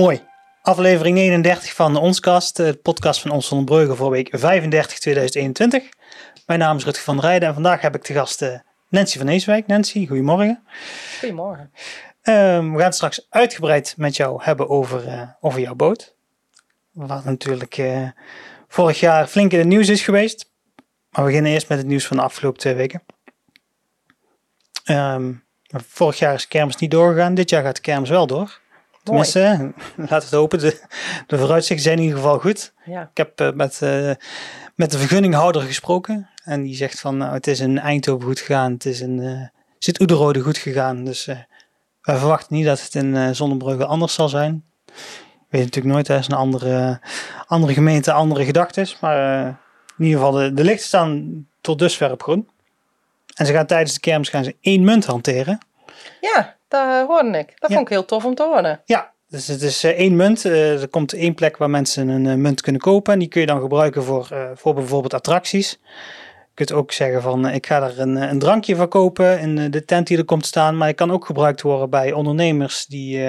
Mooi. Aflevering 39 van Onskast, de podcast van Ons van Brugge voor week 35 2021. Mijn naam is Rutger van der Rijden en vandaag heb ik te gast eh, Nancy van Eeswijk. Nancy, goedemorgen. Goedemorgen. Ehm, we gaan het straks uitgebreid met jou hebben over, eh, over jouw boot. Wat natuurlijk eh, vorig jaar flink in het nieuws is geweest. Maar we beginnen eerst met het nieuws van de afgelopen twee weken. Ehm, vorig jaar is kermis niet doorgegaan. Dit jaar gaat de kermis wel door. Tenminste, laten we het hopen. De, de vooruitzichten zijn in ieder geval goed. Ja. Ik heb eh, met, eh, met de vergunninghouder gesproken. En die zegt van, nou, het is in Eindhoven goed gegaan. Het is in uh, Sint-Oederode goed gegaan. Dus wij verwachten niet dat het in Zonnebrugge anders zal zijn. Ik weet natuurlijk nooit, er is een andere, andere gemeente, andere gedachten. Maar in ieder geval, de, de lichten staan tot dusver op groen. En ze gaan tijdens de kermis gaan ze één munt hanteren. Ja, dat hoorde ik. Dat Ja. vond ik heel tof om te horen. Ja, dus het is eh, één munt. Eh, er komt één plek waar mensen een eh, munt kunnen kopen. En die kun je dan gebruiken voor, eh, voor bijvoorbeeld attracties. Je kunt ook zeggen van eh, ik ga er een, eh, een drankje van kopen in eh, de tent die er komt staan. Maar het kan ook gebruikt worden bij ondernemers die,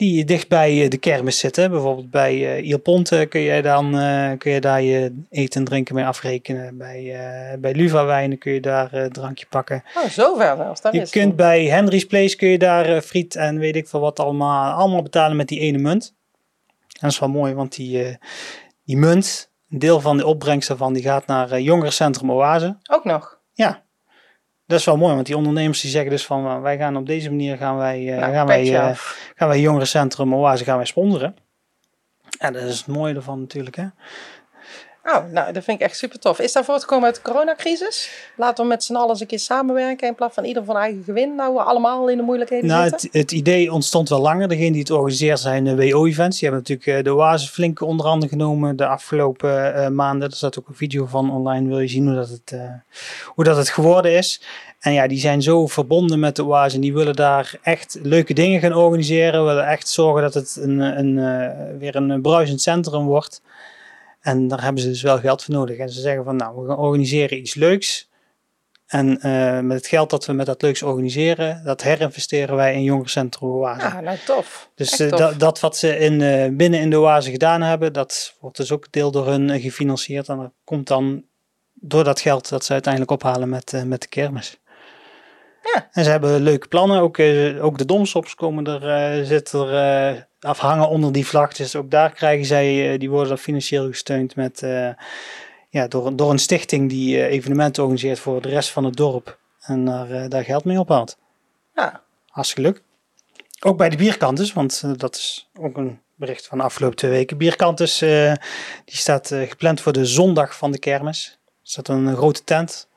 die dicht bij eh, de kermis zitten. Bijvoorbeeld bij eh Il Ponte kun je, dan, eh, kun je daar je eten en drinken mee afrekenen. Bij, bij Luva Wijnen kun je daar een drankje pakken. Oh, zover zelfs. Dat Je is kunt bij Henry's Place kun je daar friet en weet ik veel wat allemaal, allemaal betalen met die ene munt. En dat is wel mooi, want die, die munt, een deel van de opbrengst daarvan, die gaat naar Jongerencentrum Oase. Ook nog. Ja, dat is wel mooi, want die ondernemers die zeggen dus van, wij gaan op deze manier gaan wij, uh, Nou, gaan wij, uh, gaan wij Jongerencentrum Oase gaan wij sponsoren. En dat is het mooie ervan natuurlijk, hè. Oh, nou, dat vind ik echt super tof. Is dat voortgekomen uit de coronacrisis? Laten we met z'n allen eens een keer samenwerken in plaats van ieder van eigen gewin. Nou, we allemaal in de moeilijkheden Nou, zitten. het, het idee ontstond wel langer. Degene die het organiseert zijn de WO-events. Die hebben natuurlijk eh, de Oase flink onder handen genomen de afgelopen uh, maanden. Er staat ook een video van online. Wil je zien hoe dat het, uh, hoe dat het geworden is. En ja, die zijn zo verbonden met de Oase. En die willen daar echt leuke dingen gaan organiseren. Willen echt zorgen dat het een, een, een weer een bruisend centrum wordt. En daar hebben ze dus wel geld voor nodig. En ze zeggen van nou, we gaan organiseren iets leuks. En uh, met het geld dat we met dat leuks organiseren, dat herinvesteren wij in jongerencentrum Oase. Ah, nou tof. Dus uh, dat, dat wat ze in, uh, binnen in de Oase gedaan hebben, dat wordt dus ook deel door hun gefinancierd. En dat komt dan door dat geld dat ze uiteindelijk ophalen met, met de kermis. Ja. En ze hebben leuke plannen. Ook, ook de domsops komen er, zitten er afhangen onder die vlag. Dus ook daar krijgen zij, die worden dan financieel gesteund met, uh, ja, door, door een stichting die uh, evenementen organiseert voor de rest van het dorp. En daar, daar geld mee ophaalt. Ja. Hartstikke leuk. Ook bij de bierkantes, want dat is ook een bericht van de afgelopen twee weken. Bierkantes, die staat gepland voor de zondag van de kermis. Er staat een grote tent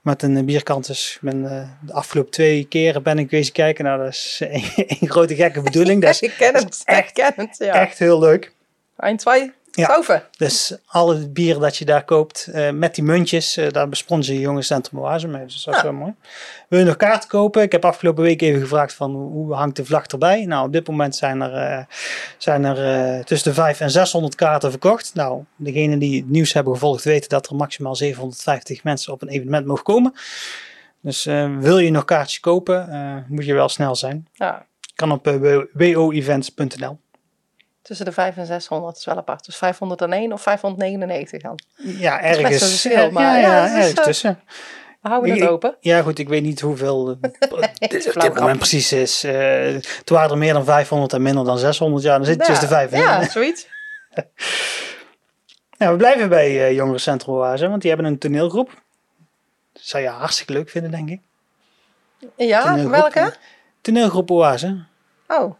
met een bierkantus. Ik ben uh, de afgelopen twee keren ben ik wezen kijken. Nou, dat is een grote gekke bedoeling. Dat is, ik ken het, echt, ken het, ja. echt heel leuk. Eind twee, ja. Dus alle bier dat je daar koopt uh, met die muntjes, uh, daar besponsor je Jonge Centrum Oase mee. Dus dat is Ja. wel mooi. Wil je nog kaarten kopen? Ik heb afgelopen week even gevraagd van hoe hangt de vlag erbij? Nou, op dit moment zijn er, uh, zijn er tussen de 500 en 600 kaarten verkocht. Nou, degenen die het nieuws hebben gevolgd weten dat er maximaal 750 mensen op een evenement mogen komen. Dus wil je nog kaartjes kopen, moet je wel snel zijn. Ja. Kan op woevents.nl. Tussen de 5 en 600 is wel apart. Dus 501 of 599 dan. Ja, is ergens. een verschil, maar ja, ja, ja, het is, ergens eh, tussen. We houden het open. Ja, goed, ik weet niet hoeveel eh, dit, is op flauw dit moment precies is. Eh het waren er meer dan 500 en minder dan 600. Ja, dan zit je tussen de vijf. en- Ja, zoiets. Nou, we blijven bij eh Jongerencentrum Oase, want die hebben een toneelgroep. Dat zou je hartstikke leuk vinden, denk ik. Ja, Toneelgroep, welke? Toneelgroep Oase. Oh,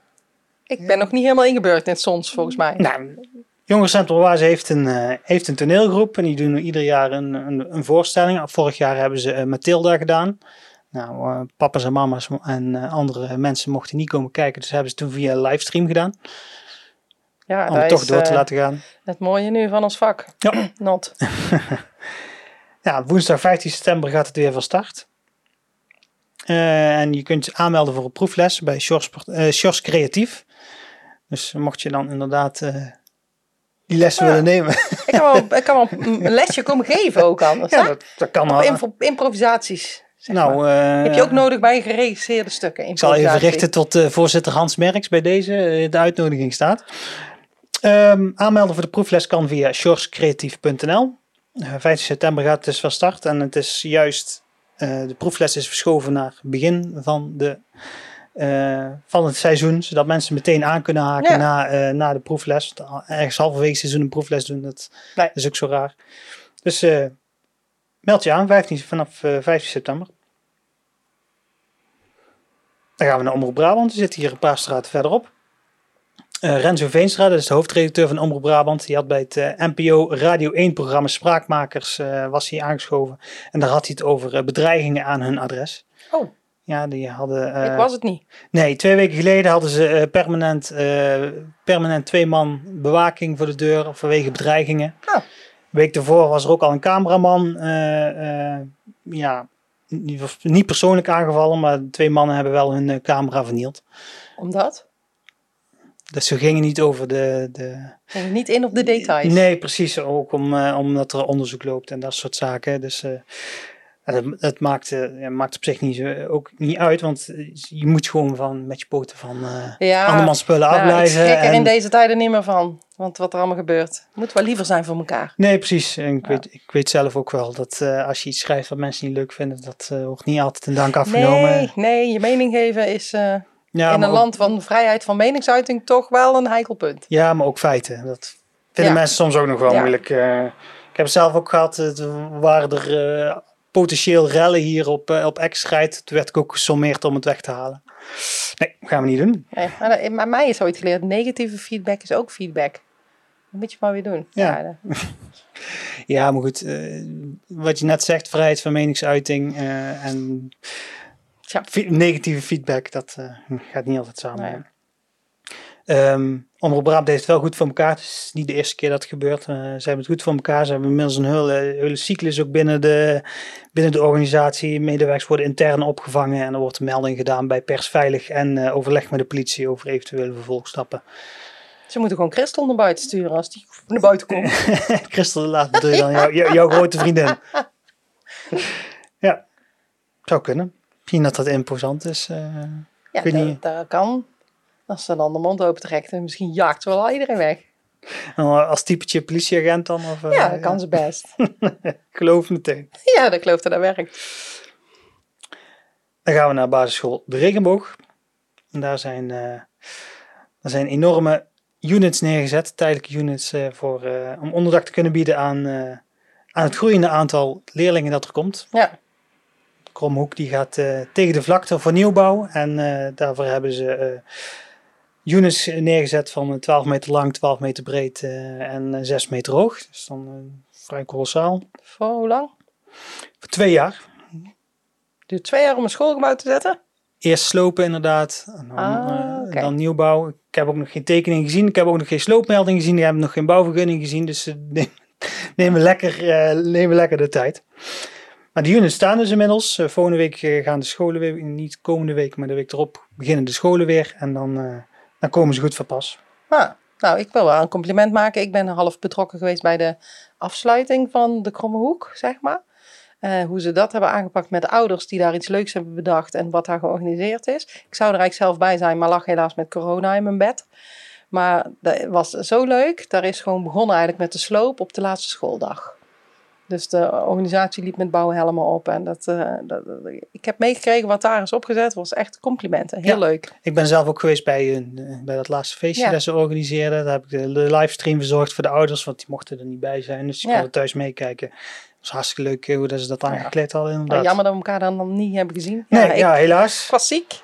ik ben nog niet helemaal ingebeurd in het Sons, volgens mij. Nou, Jongerencentrum Oase heeft een, eh, heeft een toneelgroep en die doen ieder jaar een, een, een voorstelling. Vorig jaar hebben ze eh, Mathilda gedaan. Nou, eh, papa's en mama's en andere mensen mochten niet komen kijken, dus hebben ze toen via livestream gedaan. Ja, Om het toch is door te laten gaan. het mooie nu van ons vak. Ja. Not. Ja, woensdag 15 september gaat het weer van start. En je kunt je aanmelden voor een proefles bij Sjors Creatief. Dus mocht je dan inderdaad eh, die lessen Ja. willen nemen. Ik kan wel, ik kan wel een lesje komen geven ook anders. ja, dat, dat kan wel. info- improvisaties. zeg nou, maar. eh, Heb je ook nodig bij geregisseerde stukken? Ik zal even richten tot eh, voorzitter Hans Merks bij deze. de uitnodiging staat. Ehm, aanmelden voor de proefles kan via shorscreatief.nl. Eh 15 september gaat het dus van start. En het is juist, de proefles is verschoven naar begin van, de, eh, van het seizoen. Zodat mensen meteen aan kunnen haken Ja. na, eh, na de proefles. Ergens halverwege het seizoen een proefles doen, dat Nee. is ook zo raar. Dus eh, meld je aan 15, vanaf eh, 15 september. Dan gaan we naar Omroep Brabant. Die zit hier een paar straten verderop. Renzo Veenstra, dat is de hoofdredacteur van Omroep Brabant. Die had bij het NPO Radio 1-programma Spraakmakers was hij aangeschoven. En daar had hij het over bedreigingen aan hun adres. Oh. Ja, die hadden... eh, Ik was het niet. Nee, twee weken geleden hadden ze eh, permanent, eh, permanent twee man bewaking voor de deur vanwege bedreigingen. Een week daarvoor was er ook al een cameraman, ja, niet, niet persoonlijk aangevallen, maar twee mannen hebben wel hun camera vernield. Omdat? Dus ze gingen niet over de... de... Ging niet in op de details. Nee, precies. Ook om, omdat er onderzoek loopt en dat soort zaken. Dus eh, het, het maakt, eh, maakt op zich niet, zo- ook niet uit, want eh, je moet gewoon van, met je poten van eh Ja, andermans spullen ik afblijven. schrik er in deze tijden niet meer van. Want wat er allemaal gebeurt. Moet wel liever zijn voor elkaar. Nee, precies. En ik, Ja. weet, ik weet zelf ook wel dat eh, als je iets schrijft wat mensen niet leuk vinden, dat eh, wordt niet altijd in dank afgenomen. Nee, nee, je mening geven is eh, ja, in een ook, land van vrijheid van meningsuiting toch wel een heikel punt. ja, maar ook feiten. Dat vinden Ja. mensen soms ook nog wel Ja. moeilijk. eh. ik heb het zelf ook gehad. Het waren er eh, potentieel rellen hier op, eh, op X-strijd. Toen werd ik ook gesommeerd om het weg te halen. Nee, gaan we niet doen. Nee, maar, mij is ooit geleerd, negatieve feedback is ook feedback. Dat moet je maar weer doen. Ja. Ja, maar goed. eh, wat je net zegt, vrijheid van meningsuiting eh, en fe- negatieve feedback, dat eh, gaat niet altijd samen. Nee. Ehm, Omroep Brabant heeft het wel goed voor elkaar. Het is niet de eerste keer dat het gebeurt. Eh, ze hebben het goed voor elkaar. Ze hebben inmiddels een hele, hele cyclus ook binnen de, binnen de organisatie. Medewerkers worden intern opgevangen en er wordt een melding gedaan bij persveilig en eh, overleg met de politie over eventuele vervolgstappen. Ze moeten gewoon Christel naar buiten sturen als die naar buiten komt. Christel, laat bedoel je dan jou- jou- jouw grote vriendin. ja, zou kunnen. Misschien dat dat imposant is. eh. Ja, dat, niet. dat kan. Als ze dan de mond open trekt en misschien jaagt ze wel al iedereen weg. Als typetje politieagent dan? Of, eh, Ja, dat kan ze best. Geloof meteen. Ja, dat geloof dat dat werkt. Dan gaan we naar basisschool De Regenboog. En daar zijn, eh, daar zijn enorme units neergezet, tijdelijke units, eh, voor, om onderdak te kunnen bieden aan, aan het groeiende aantal leerlingen dat er komt. Ja, Kromhoek die gaat tegen de vlakte voor nieuwbouw. En daarvoor hebben ze units neergezet van eh, 12 meter lang, 12 meter breed eh, en eh, 6 meter hoog. Dus dan eh, vrij kolossaal. voor hoe lang? Voor twee jaar. Duurt twee jaar om een schoolgebouw te zetten? Eerst slopen inderdaad, en dan, Ah, eh, dan nieuwbouw. Ik heb ook nog geen tekening gezien. Ik heb ook nog geen sloopmelding gezien. Ik heb nog geen bouwvergunning gezien. Dus ze nemen, lekker, eh, nemen lekker de tijd. Maar de units staan dus inmiddels. Eh, volgende week eh, gaan de scholen weer, niet komende week, maar de week erop beginnen de scholen weer. En dan, eh, dan komen ze goed van pas. Ah, nou, ik wil wel een compliment maken. Ik ben half betrokken geweest bij de afsluiting van de Kromme Hoek, zeg maar. Eh, hoe ze dat hebben aangepakt met de ouders die daar iets leuks hebben bedacht en wat daar georganiseerd is. Ik zou er eigenlijk zelf bij zijn, maar lag helaas met corona in mijn bed. Maar dat was zo leuk. Daar is gewoon begonnen eigenlijk met de sloop op de laatste schooldag. Dus de organisatie liep met bouwhelmen op. En dat, eh, dat, dat- ik heb meegekregen wat daar is opgezet. was echt complimenten. Heel Ja. leuk. Ik ben zelf ook geweest bij, een, eh, bij dat laatste feestje Ja. dat ze organiseerden. Daar heb ik de, de livestream verzorgd voor de ouders, want die mochten er niet bij zijn. Dus die Ja. konden thuis meekijken. Het was hartstikke leuk eh, hoe dat ze dat aangekleed hadden inderdaad. Maar jammer dat we elkaar dan nog niet hebben gezien. Nee, ik ja, helaas. was ziek.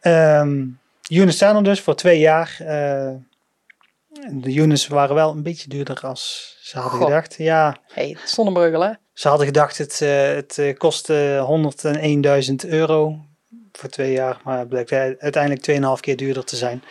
Ehm units staan er dus voor twee jaar. De units waren wel een beetje duurder als ze hadden gedacht. Ja, hey, Zonnebreugel hè. ze hadden gedacht het, eh, het eh, kostte 101.000 euro voor twee jaar. Maar het blijkt uiteindelijk 2,5 keer duurder te zijn.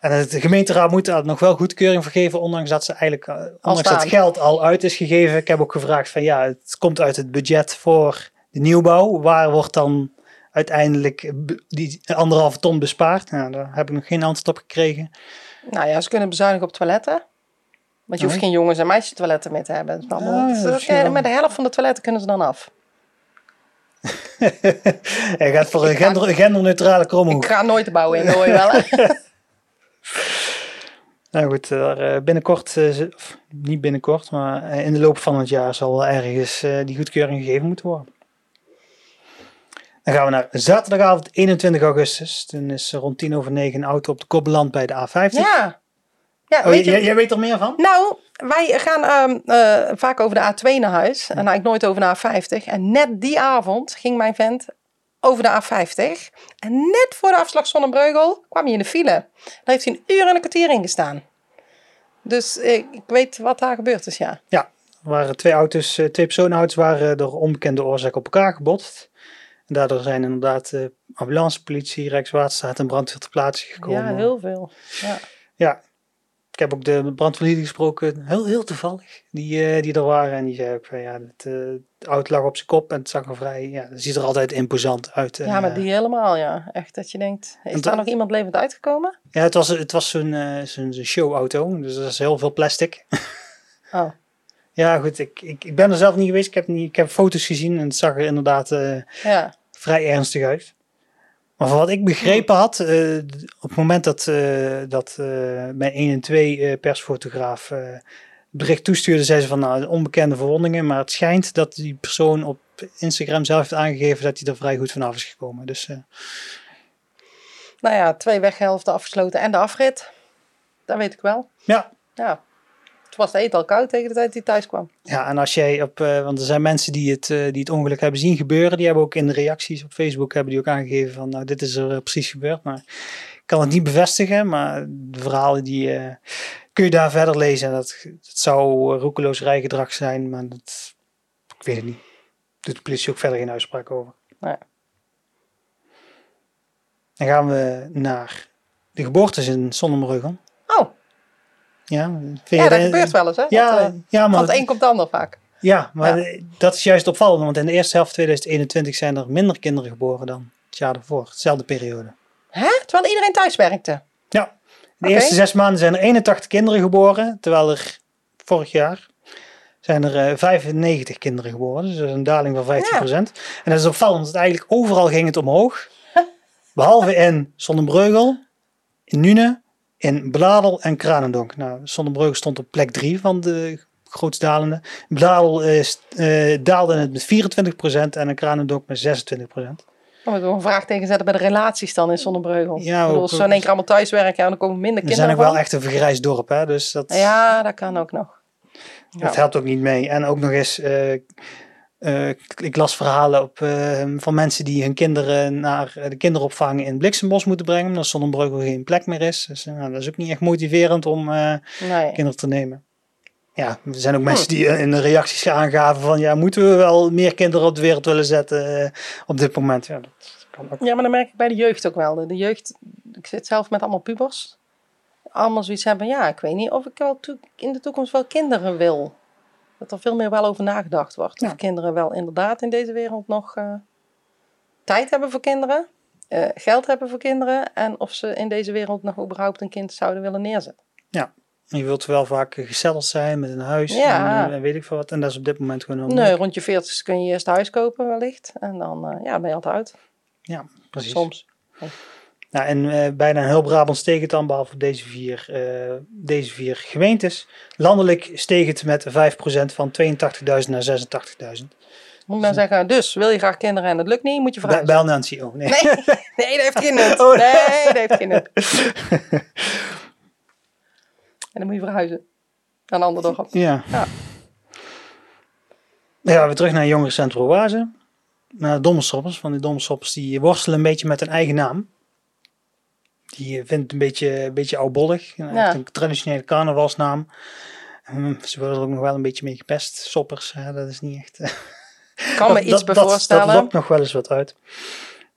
En de gemeenteraad moet daar nog wel goedkeuring voor geven, ondanks dat ze eigenlijk, eh, ondanks dat geld al uit is gegeven. Ik heb ook gevraagd van ja, het komt uit het budget voor de nieuwbouw. Waar wordt dan uiteindelijk die anderhalve ton bespaard? Nou, daar heb ik nog geen antwoord op gekregen. Nou ja, ze kunnen bezuinigen op toiletten. Want je hoeft Oh. geen jongens- en meisjes toiletten meer te hebben. Is allemaal- ja, dat- wel. met de helft van de toiletten kunnen ze dan af. Hij gaat voor een Ik ga- gender, genderneutrale Ik kromhoek. ga nooit de bouw in, hoor je wel. Nou goed, daar, eh, binnenkort, eh, of niet binnenkort, maar eh, in de loop van het jaar zal ergens eh, die goedkeuring gegeven moeten worden. Dan gaan we naar zaterdagavond 21 augustus. Toen is er rond tien over negen een auto op de kop beland bij de A50. Ja. Ja, Oh, weet je, jij, weet er meer van? Nou, wij gaan ehm, eh, vaak over de A2 naar huis en eigenlijk nooit over de A50. En net die avond ging mijn vent over de A50. En net voor de afslag Zonnebreugel kwam hij in de file. Daar heeft hij een uur en een kwartier in gestaan. Dus ik weet wat daar gebeurd is, ja. Ja, er waren twee auto's, eh, twee personenauto's waren door onbekende oorzaak op elkaar gebotst. En daardoor zijn inderdaad eh, ambulance, politie, Rijkswaterstaat en brandweer ter plaatse gekomen. Ja, heel veel. Ja. Ja, ik heb ook de brandweerlieden gesproken, heel, heel toevallig, die, eh, die er waren. En die zei ook van ja, het, eh, de auto lag op zijn kop en het zag er vrij, ja, het ziet er altijd imposant uit. ja, maar eh, die helemaal, ja. Echt dat je denkt, is daar dat- nog iemand levend uitgekomen? Ja, het was, het was zo'n eh, zo'n showauto, dus er is heel veel plastic. Oh, ja, goed, ik, ik, ik ben er zelf niet geweest, ik heb, niet, ik heb foto's gezien en het zag er inderdaad eh, ja. vrij ernstig uit. Maar van wat ik begrepen had, eh, op het moment dat, eh, dat mijn 1 en 2 eh, persfotograaf het bericht toestuurde, zei ze van nou, onbekende verwondingen. Maar het schijnt dat die persoon op Instagram zelf heeft aangegeven dat hij er vrij goed vanaf is gekomen. Dus Nou ja, twee weghelften afgesloten en de afrit. Dat weet ik wel. ja. Ja. Het was de eten al koud tegen de tijd hij thuis kwam. ja, en als jij op, eh, want er zijn mensen die het, eh, die het ongeluk hebben zien gebeuren, die hebben ook in de reacties op Facebook hebben die ook aangegeven van nou, dit is er eh, precies gebeurd. Maar ik kan het niet bevestigen, maar de verhalen die kun je daar verder lezen. Dat, dat zou roekeloos rijgedrag zijn, maar dat, ik weet het niet. Doet de politie ook verder geen uitspraak over. Nee. Dan gaan we naar de geboortes in Sonnebruggen. Oh, Ja, ja, dat gebeurt wel eens, hè? Ja, dat, eh, ja, maar van het een komt het ander vaak. Ja, maar Ja. eh, dat is juist opvallend, want in de eerste helft 2021 zijn er minder kinderen geboren dan het jaar ervoor, dezelfde periode. Hè? Terwijl iedereen thuis werkte. Ja, in de eerste zes maanden zijn er 81 kinderen geboren, terwijl er vorig jaar zijn er eh, 95 kinderen geboren, dus dat is een daling van 15%. En dat is opvallend, want eigenlijk overal ging het omhoog, behalve in Zonnebreugel, in Nune, in Bladel en Kranendonk. Nou, Zonnebreugel stond op plek 3 van de grootst dalende. Bladel eh, st- eh, daalde het met 24% en in Kranendonk met 26%. Dan moeten we een vraagteken zetten bij de relaties dan in Zonnebreugel. Ja, ik als ze in één keer allemaal thuis werken, ja, dan komen minder We zijn kinderen ook wel echt een vergrijsd dorp, hè? dus dat, Ja, dat kan ook nog. dat Ja. helpt ook niet mee. En ook nog eens, eh, eh, ik- ik las verhalen op, eh, van mensen die hun kinderen naar eh, de kinderopvang in Bliksembos moeten brengen, omdat Zonnebreugel geen plek meer is. Dus eh, nou, dat is ook niet echt motiverend om eh, Nee. kinderen te nemen. Ja, er zijn ook mensen die in de reacties aangaven van ja, moeten we wel meer kinderen op de wereld willen zetten op dit moment. Ja, dat kan ook. Ja, maar dan merk ik bij de jeugd ook wel. De, jeugd, ik zit zelf met allemaal pubers. Allemaal zoiets hebben, ja, ik weet niet of ik wel in de toekomst wel kinderen wil. Dat er veel meer wel over nagedacht wordt. Of Ja. kinderen wel inderdaad in deze wereld nog eh, tijd hebben voor kinderen. eh, geld hebben voor kinderen. En of ze in deze wereld nog überhaupt een kind zouden willen neerzetten. Je wilt wel vaak gezellig zijn met een huis Ja. en, eh, weet ik veel wat. En dat is op dit moment gewoon heel Nee, moeilijk. rond je 40 kun je eerst huis kopen wellicht. En dan eh, ja, ben je altijd uit. Ja, precies. Soms. Nou, en eh, bijna heel Brabant steeg het dan, behalve deze vier, eh, deze vier gemeentes. Landelijk steeg het met 5% van 82.000 naar 86.000. Moet ik nou zeggen, dus wil je graag kinderen en het lukt niet, moet je verhuizen. Bel Nancy. Oh, nee. Nee, nee, dat heeft geen nut. Oh, nee. Nee, dat heeft geen nut. En dan moet je verhuizen. Naar een ander dorp. Ja. Ja. Dan gaan we terug naar Jongerencentrum Oase. Naar de. Want die dommersoppers die worstelen een beetje met hun eigen naam. Die eh, vindt het een beetje, een beetje oudbollig. Een, Ja. een traditionele carnavalsnaam. Hm, ze worden er ook nog wel een beetje mee gepest. Soppers, hè, dat is niet echt... Ik kan me dat, iets dat, dat, voorstellen. dat lokt nog wel eens wat uit.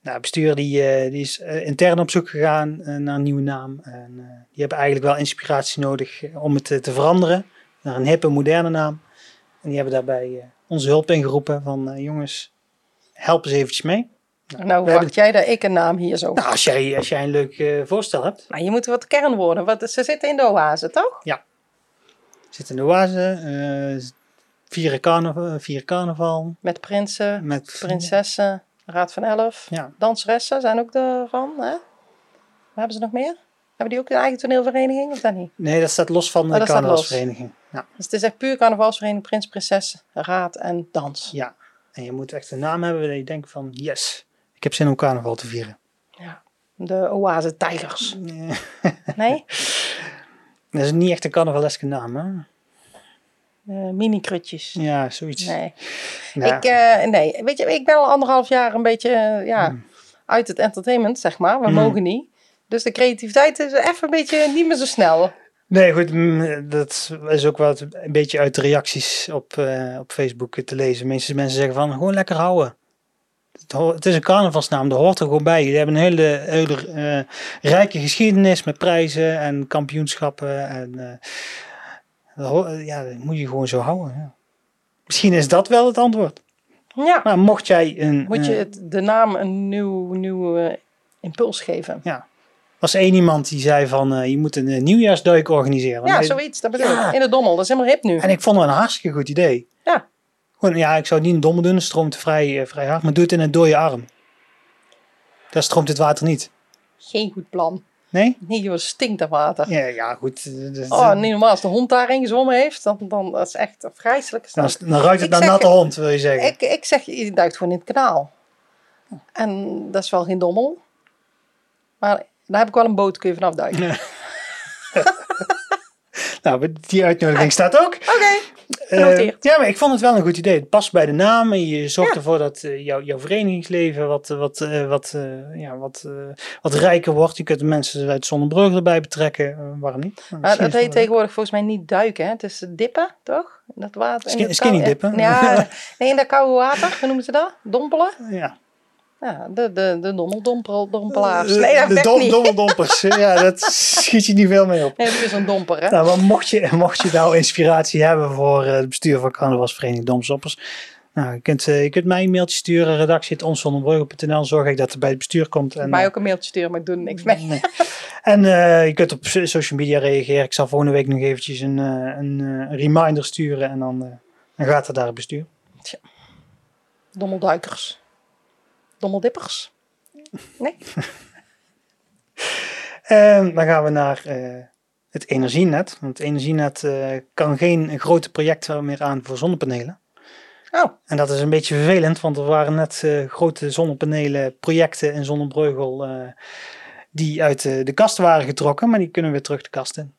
Nou, bestuur die, eh, die is eh, intern op zoek gegaan eh, naar een nieuwe naam. En, eh, die hebben eigenlijk wel inspiratie nodig eh, om het eh, te veranderen naar een hippe, moderne naam. En die hebben daarbij eh, onze hulp ingeroepen van eh, jongens, help eens eventjes mee. Nou, wacht hebben- jij dat ik een naam hier zo. Nou, als jij, als jij een leuk eh, voorstel hebt. Nou, je moet wat kernwoorden. Want ze zitten in de oase, toch? Zit in de oase, eh vieren, carnaval, vieren carnaval. Met prinsen, Met prinsessen. Raad van Elf. Ja. Danseressen zijn ook ervan. Hè? Waar hebben ze nog meer? Hebben die ook een eigen toneelvereniging of dat niet? Nee, dat staat los van de Oh, los. carnavalsvereniging. Ja. Dus het is echt puur carnavalsvereniging, prins, prinses, raad en dans. ja. En je moet echt een naam hebben dat je denkt van yes, ik heb zin om carnaval te vieren. Ja. De oase tijgers. Nee. Nee? Dat is niet echt een carnavaleske naam, hè? Eh mini-krutjes. Ja, zoiets. Nee. Nou, Ik, eh, nee, weet je, ik ben al anderhalf jaar een beetje eh, ja, uit het entertainment, zeg maar. We Mm. mogen niet. Dus de creativiteit is even een beetje niet meer zo snel. Nee, goed, mm, dat is ook wat een beetje uit de reacties op, op Facebook te lezen. Mensen, mensen zeggen van, gewoon lekker houden. Het, is een carnavalsnaam, daar hoort er gewoon bij. Die hebben een hele, hele eh, rijke geschiedenis met prijzen en kampioenschappen. En, eh, dat ja, dat moet je gewoon zo houden. Ja. Misschien is dat wel het antwoord. Ja. Maar mocht jij een... Moet je eh, het, de naam een nieuw, nieuw eh, impuls geven. was één iemand die zei van, je moet een nieuwjaarsduik organiseren. Ja, zoiets. Dat bedoel Ja. ik. In de dommel. Dat is helemaal hip nu. En ik vond het een hartstikke goed idee. Ja. Gewoon, ja, ik zou het niet in dommel doen, het stroomt vrij, eh, vrij hard. Maar doe het in een dode arm. Daar stroomt het water niet. Geen goed plan. Nee? Nee, joh, stinkt dat water. Ja, ja goed. eh, dus- Oh, niet normaal. Als de hond daarin gezwommen heeft, dan, dan dat is echt een vreselijke dan, ruikt het Ik naar zeg- natte hond, wil je zeggen. Ik, ik zeg, je duikt gewoon in het kanaal. En dat is wel geen dommel. Maar daar heb ik wel een boot, kun je vanaf duiken. Nou, die uitnodiging staat ook. Oké, genoteerd. ja, maar ik vond het wel een goed idee. Het past bij de naam en je zorgt Ja. ervoor dat eh, jouw jouw verenigingsleven wat, wat, eh, wat, eh, ja, wat, eh, wat rijker wordt. Je kunt de mensen uit Zonnebrug erbij betrekken. Eh, waarom niet? Maar dat heet tegenwoordig volgens mij niet duiken. Hè? Het is dippen, toch? In Dat water, in Skin- skinny dippen. Ja, nee, in dat koude water. Hoe noemen ze dat? Dompelen? Ja. Ja, de, de, de dommeldompelaars. Eh, Nee, dat de dom, dommeldompers. ja, dat schiet je niet veel mee op. Nee, dat is een domper, hè? Nou, maar mocht je, mocht je nou inspiratie hebben voor eh, het bestuur van carnavalsvereniging Domstoppers. Nou, je kunt, eh, je kunt mij een mailtje sturen, redactie.onszonderbreugel.nl. Zorg ik dat het bij het bestuur komt. En, Mij ook een mailtje sturen, maar ik doe er niks mee. Nee. En je kunt op so- social media reageren. Ik zal volgende week nog eventjes een, een, een reminder sturen. En dan, dan gaat het daar het bestuur. Dommelduikers. Dommeldippers. Nee? En dan gaan we naar eh, het energienet. Want het energienet eh, kan geen grote projecten meer aan voor zonnepanelen. Oh, En dat is een beetje vervelend, want er waren net eh, grote zonnepanelen projecten in Zonnebreugel die uit de kast waren getrokken, maar die kunnen weer terug de kast in.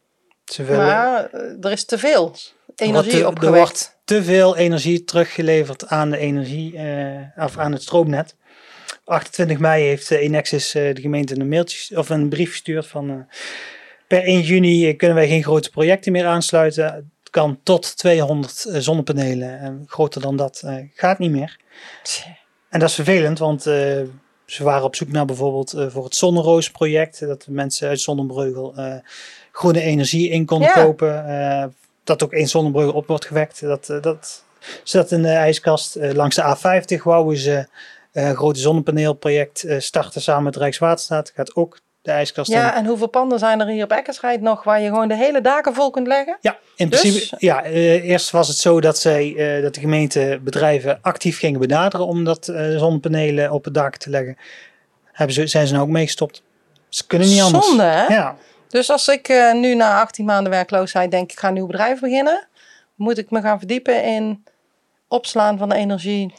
Ze willen maar er is te veel energie te- er opgewekt. wordt te veel energie teruggeleverd aan de energie, of aan het stroomnet. 28 mei heeft eh, Enexis eh, de gemeente een mailtje of een brief gestuurd van eh, per 1 juni eh, kunnen wij geen grote projecten meer aansluiten. Het kan tot 200 eh, zonnepanelen en groter dan dat eh, gaat niet meer. En dat is vervelend, want eh, ze waren op zoek naar bijvoorbeeld eh, voor het Zonneroos-project, dat de mensen uit Zonnebreugel eh, groene energie in konden Ja. kopen. eh, dat ook in Zonnebreugel op wordt gewekt. Dat, eh, dat zat in de ijskast. Eh, langs de A50 wouden ze eh, grote zonnepaneelproject eh, starten samen met Rijkswaterstaat. Gaat ook de ijskast. Ja, en hoeveel panden zijn er hier op Eckersrijd nog waar je gewoon de hele daken vol kunt leggen? Ja, in Dus- principe. Ja, eh, eerst was het zo dat, zij, eh, dat de gemeente bedrijven actief gingen benaderen om dat eh, zonnepanelen op het dak te leggen. Hebben ze, zijn ze nou ook meegestopt. Ze kunnen niet anders. Zonde, hè? Ja, Dus als ik eh, nu na 18 maanden werkloosheid denk ik ga een nieuw bedrijf beginnen, moet ik me gaan verdiepen in opslaan van de energie.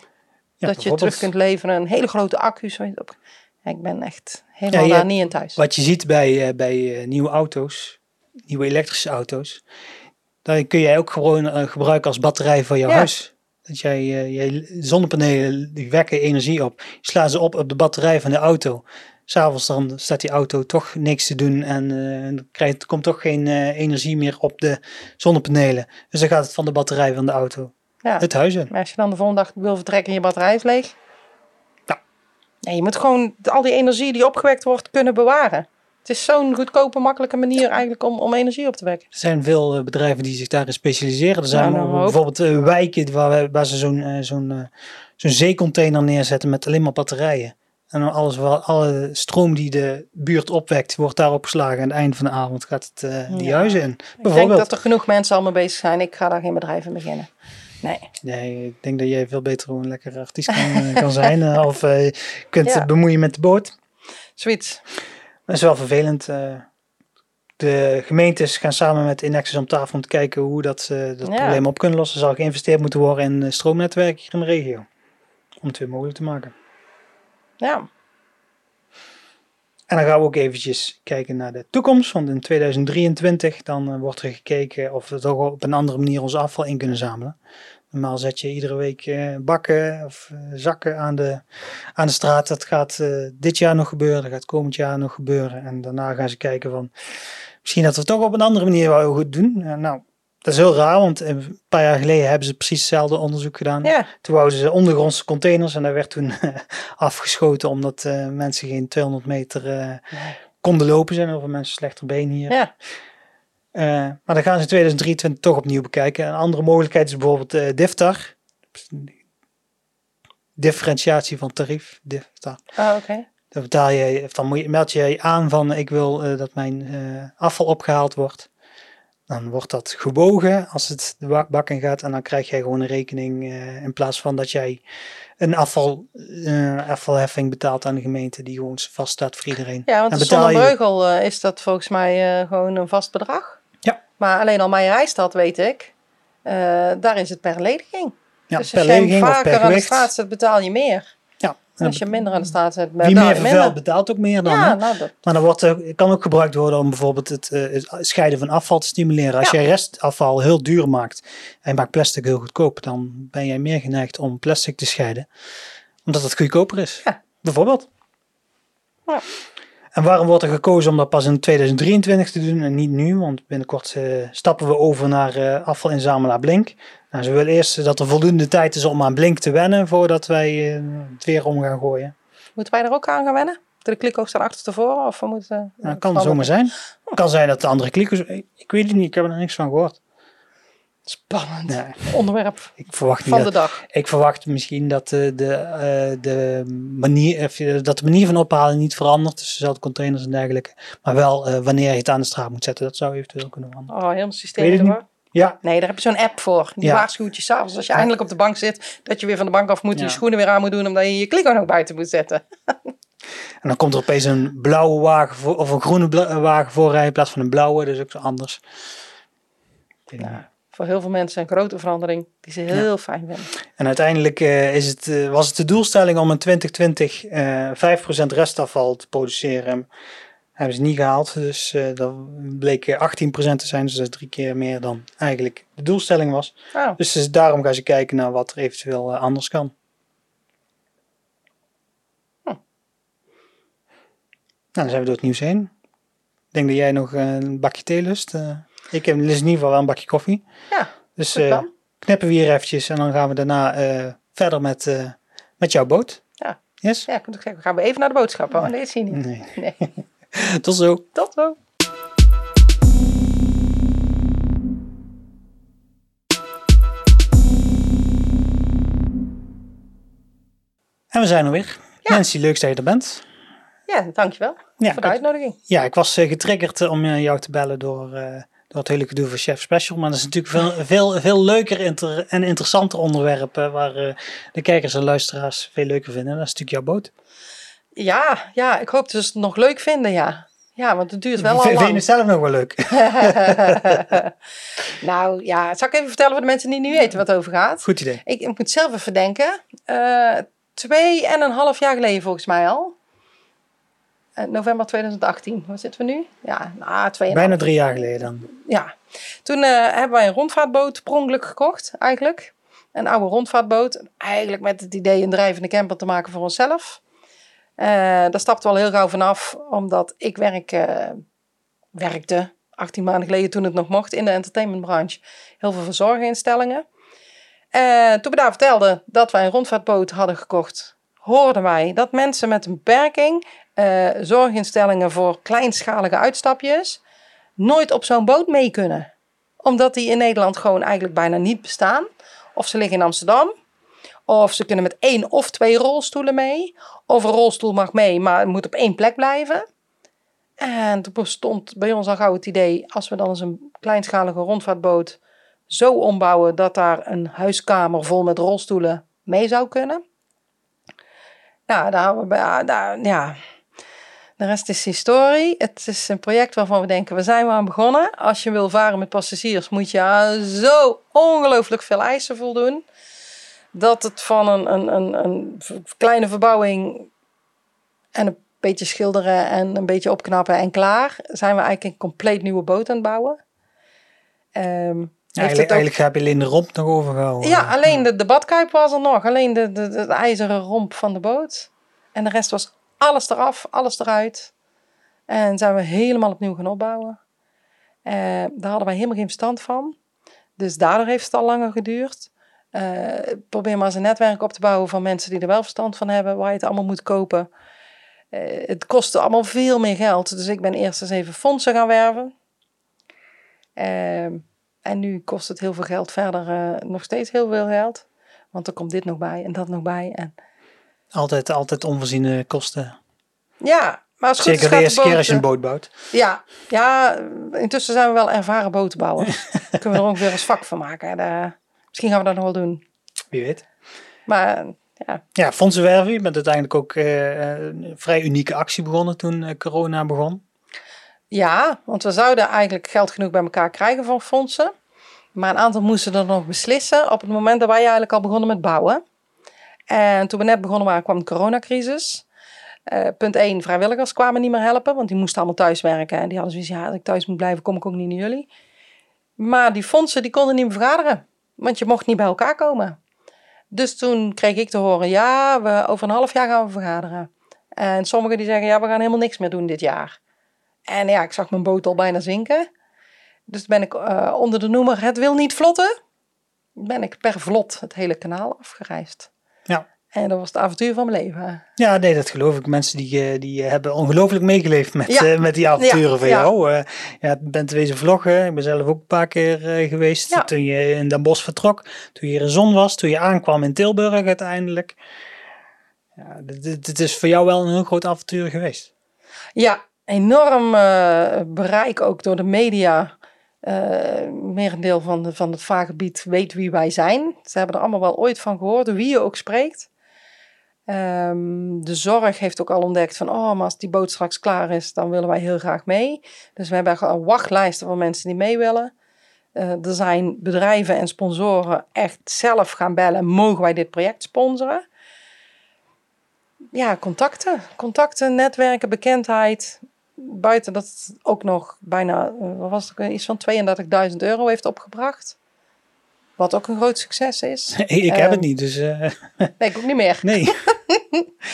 Ja dat je terug kunt leveren. Een hele grote je. Ja, ik ben echt helemaal Ja, je daar niet in thuis. Wat je ziet bij, eh, bij eh, nieuwe auto's, nieuwe elektrische auto's, dan kun jij ook gewoon eh, gebruiken als batterij voor jouw Ja. huis. Dat jij je zonnepanelen, die wekken energie op. Je slaat ze op op de batterij van de auto. S'avonds dan staat die auto toch niks te doen en dan krijgt, komt toch geen energie meer op de zonnepanelen. Dus dan gaat het van de batterij van de auto Ja. het huis in. Maar als je dan de volgende dag wil vertrekken en je batterij is leeg. Ja. Nee, je moet gewoon al die energie die opgewekt wordt kunnen bewaren. Het is zo'n goedkope, makkelijke manier eigenlijk om, om energie op te wekken. Er zijn veel eh, bedrijven die zich daarin specialiseren. Er zijn nou, bijvoorbeeld eh, wijken waar, ze zo'n eh, zo'n zo'n zeecontainer neerzetten met alleen maar batterijen. En dan alles, alle stroom die de buurt opwekt, wordt daarop geslagen. En aan het eind van de avond gaat het die Ja. huizen in. Ik denk dat er genoeg mensen al mee bezig zijn. Ik ga daar geen bedrijf in beginnen. Nee. Nee, ik denk dat jij veel beter een lekker artiest kan, eh, kan zijn. eh, of eh, kunt Ja. bemoeien met de boot. Zoiets. Dat is wel vervelend. de gemeentes gaan samen met Inexus om tafel om te kijken hoe dat, ze dat Ja. probleem op kunnen lossen. Er zal geïnvesteerd moeten worden in eh, stroomnetwerk hier in de regio. Om het weer mogelijk te maken. Ja. En dan gaan we ook eventjes kijken naar de toekomst. Want in 2023 dan eh, wordt er gekeken of we toch op een andere manier ons afval in kunnen zamelen. Normaal zet je iedere week eh, bakken of eh, zakken aan de, aan de straat. Dat gaat dit jaar nog gebeuren. Dat gaat komend jaar nog gebeuren. En daarna gaan ze kijken van misschien dat we het toch op een andere manier wel goed doen. Nou, dat is heel raar, want een paar jaar geleden hebben ze precies hetzelfde onderzoek gedaan. Ja. Toen wouden ze ondergrondse containers en daar werd toen afgeschoten omdat eh, mensen geen 200 meter eh, konden lopen. zijn veel mensen slechter been hier. Ja. Eh, maar dan gaan ze in 2023 toch opnieuw bekijken. Een andere mogelijkheid is bijvoorbeeld eh DIFTAR. Differentiatie van tarief. DIFTAR. Ah, oké. Dan, betaal je, of dan meld je je aan van ik wil eh, dat mijn eh, afval opgehaald wordt. Dan wordt dat gewogen als het de bak, bak in gaat. En dan krijg jij gewoon een rekening eh, in plaats van dat jij een afval, eh, afvalheffing betaalt aan de gemeente die gewoon vaststaat voor iedereen. Ja, want je- Zonnebreugel eh, is dat volgens mij gewoon een vast bedrag. Ja. Maar alleen al mijn Rijstad weet ik. daar is het per lediging. Ja, dus per als je vaker per aan de straat betaal je meer. En als je minder aan de straat zet, wie meer vervuilt betaalt ook meer dan. Ja, nou, dat, Maar dan wordt, er- kan ook gebruikt worden om bijvoorbeeld het, eh, het scheiden van afval te stimuleren. Als Ja. jij restafval heel duur maakt en je maakt plastic heel goedkoop, dan ben jij meer geneigd om plastic te scheiden. Omdat het goedkoper is. Ja. Bijvoorbeeld. Ja. En waarom wordt er gekozen om dat pas in 2023 te doen en niet nu? Want binnenkort eh, stappen we over naar eh, afvalinzamelaar Blink. Nou, ze willen eerst dat er voldoende tijd is om aan Blink te wennen voordat wij eh, het weer om gaan gooien. moeten wij er ook aan gaan wennen? De kliko staan achter tevoren? Of we moeten, Nou, kan zomaar zijn. kan zijn dat de andere klikkers. Ik weet het niet, ik heb er niks van gehoord. Spannend. Onderwerp ik verwacht niet van de dat. dag. Ik verwacht misschien dat de, de, eh, de manier, eh, dat de manier van ophalen niet verandert. Dus dezelfde containers en dergelijke. Maar wel eh, wanneer je het aan de straat moet zetten. Dat zou eventueel kunnen veranderen. Oh, helemaal systeem. Erdoor. Ja, Nee, daar heb je zo'n app voor. Die Ja. waarschuwt je s'avonds als je eindelijk op de bank zit. Dat je weer van de bank af moet. Ja. Je schoenen weer aan moet doen. Omdat je je kliko nog buiten moet zetten. en dan komt er opeens een blauwe wagen voor, of een groene eh, wagen voorrijden in plaats van een blauwe. Is ook zo anders. Niet. Ja, voor heel veel mensen een grote verandering. Die ze heel fijn vinden. En uiteindelijk eh, is het, eh, was het de doelstelling om in 2020 eh 5% restafval te produceren. Hebben ze niet gehaald, dus eh dat bleek eh, 18% te zijn. Dus dat is drie keer meer dan eigenlijk de doelstelling was. Oh, Dus, dus daarom gaan ze kijken naar wat er eventueel anders kan. Hm. Nou, dan zijn we door het nieuws heen. Ik denk dat jij nog een bakje thee lust. Ik heb lust in ieder geval wel een bakje koffie. ja, Dus kan. knippen we hier eventjes en dan gaan we daarna eh, verder met, eh, met jouw boot. Ja. Yes? Ja, ik moet ook zeggen, gaan we even naar de boodschappen. Oh, nee, dat zie je niet. Nee. Nee, Tot zo. tot zo. En we zijn er weer. Ja. Nancy, leuk dat je er bent. Ja, dankjewel Ja, voor de ik, uitnodiging. ja, ik was getriggerd om jou te bellen door, het hele gedoe van Chef Special. Maar dat is natuurlijk veel, veel, veel leuker inter- en interessanter onderwerp eh, waar eh, de kijkers en luisteraars veel leuker vinden. Dat is natuurlijk jouw boot. Ja, ja, ik hoop dus het nog leuk vinden, ja. Ja, want het duurt wel al V- Vind je lang. het zelf nog wel leuk? nou ja, zal ik even vertellen voor de mensen die niet weten wat het over gaat? Goed idee. Ik, ik moet zelf even denken. Eh, twee en een half jaar geleden volgens mij al. Eh, november 2018. Waar zitten we nu? Ja, nou, twee Bijna drie jaar geleden dan. Ja. Toen eh, hebben wij een rondvaartboot per ongeluk gekocht, eigenlijk. Een oude rondvaartboot. Eigenlijk met het idee een drijvende camper te maken voor onszelf. Eh, daar stapten we al heel gauw vanaf, omdat ik werk, werkte 18 maanden geleden toen het nog mocht in de entertainmentbranche. Heel veel verzorginstellingen. Toen we daar vertelden dat wij een rondvaartboot hadden gekocht, hoorden wij dat mensen met een beperking, eh, zorginstellingen voor kleinschalige uitstapjes, nooit op zo'n boot mee kunnen. Omdat die in Nederland gewoon eigenlijk bijna niet bestaan. Of ze liggen in Amsterdam. Of ze kunnen met één of twee rolstoelen mee. Of een rolstoel mag mee, maar moet op één plek blijven. En toen bestond bij ons al gauw het idee, als we dan eens een kleinschalige rondvaartboot zo ombouwen dat daar een huiskamer vol met rolstoelen mee zou kunnen. Nou, daar, daar, ja. De rest is historie. Het is een project waarvan we denken, we zijn we aan begonnen. Als je wil varen met passagiers, moet je zo ongelooflijk veel eisen voldoen. Dat het van een, een, een, een kleine verbouwing en een beetje schilderen en een beetje opknappen en klaar, zijn we eigenlijk een compleet nieuwe boot aan het bouwen. Um, eigenlijk, eigenlijk heb je alleen de romp nog overgehouden. Ja, alleen de, de badkuip was er nog. Alleen de, de, de, ijzeren romp van de boot. En de rest was alles eraf, alles eruit. En zijn we helemaal opnieuw gaan opbouwen. Uh, daar hadden wij helemaal geen verstand van. Dus daardoor heeft het al langer geduurd. Uh, probeer maar eens een netwerk op te bouwen van mensen die er wel verstand van hebben, waar je het allemaal moet kopen. Uh, het kostte allemaal veel meer geld. Dus ik ben eerst eens even fondsen gaan werven. Ehm, en nu kost het heel veel geld verder, nog steeds heel veel geld. Want er komt dit nog bij en dat nog bij. En altijd, altijd onvoorziene kosten. Ja, maar als Zeker de eerste keer als je een boot bouwt. Ja, ja, intussen zijn we wel ervaren botenbouwers. Kunnen we er ook weer eens vak van maken. De, misschien gaan we dat nog wel doen. Wie weet. Maar ja. Ja, fondsenwerven. Je bent uiteindelijk ook uh, een vrij unieke actie begonnen toen uh, corona begon. Ja, want we zouden eigenlijk geld genoeg bij elkaar krijgen van fondsen. Maar een aantal moesten er nog beslissen op het moment dat wij eigenlijk al begonnen met bouwen. En toen we net begonnen waren, kwam de coronacrisis. Uh, punt 1, vrijwilligers kwamen niet meer helpen, want die moesten allemaal thuis werken. En die hadden zoiets, ja, als ik thuis moet blijven, kom ik ook niet naar jullie. Maar die fondsen, die konden niet meer vergaderen, want je mocht niet bij elkaar komen. Dus toen kreeg ik te horen, ja, we, over een half jaar gaan we vergaderen. En sommigen die zeggen, ja, we gaan helemaal niks meer doen dit jaar. En ja, ik zag mijn boot al bijna zinken. Dus ben ik uh, onder de noemer Het wil niet vlotten, ben ik per vlot het hele kanaal afgereisd. Ja. En dat was het avontuur van mijn leven. Ja, nee, dat geloof ik. Mensen die, eh, die hebben ongelooflijk meegeleefd met, ja. uh, met die avonturen ja, van jou. Uh, ja, bent wezen vloggen. Ik ben zelf ook een paar keer geweest. Toen je in Den Bosch vertrok. Toen je in de zon was. Toen je aankwam in Tilburg uiteindelijk. Ja, dit, dit is voor jou wel een heel groot avontuur geweest. Ja, enorm bereik ook door de media. Uh, merendeel van, van het vaargebied weet wie wij zijn. Ze hebben er allemaal wel ooit van gehoord, wie je ook spreekt. Um, de zorg heeft ook al ontdekt van, oh, maar als die boot straks klaar is, dan willen wij heel graag mee. Dus we hebben een wachtlijsten van mensen die mee willen. Uh, er zijn bedrijven en sponsoren echt zelf gaan bellen, mogen wij dit project sponsoren? Ja, contacten. Contacten, netwerken, bekendheid buiten dat het ook nog bijna, eh, wat was het, iets van 32.000 euro heeft opgebracht. Wat ook een groot succes is. ik heb het niet, dus... Uh... Nee, ik ook niet meer. Nee.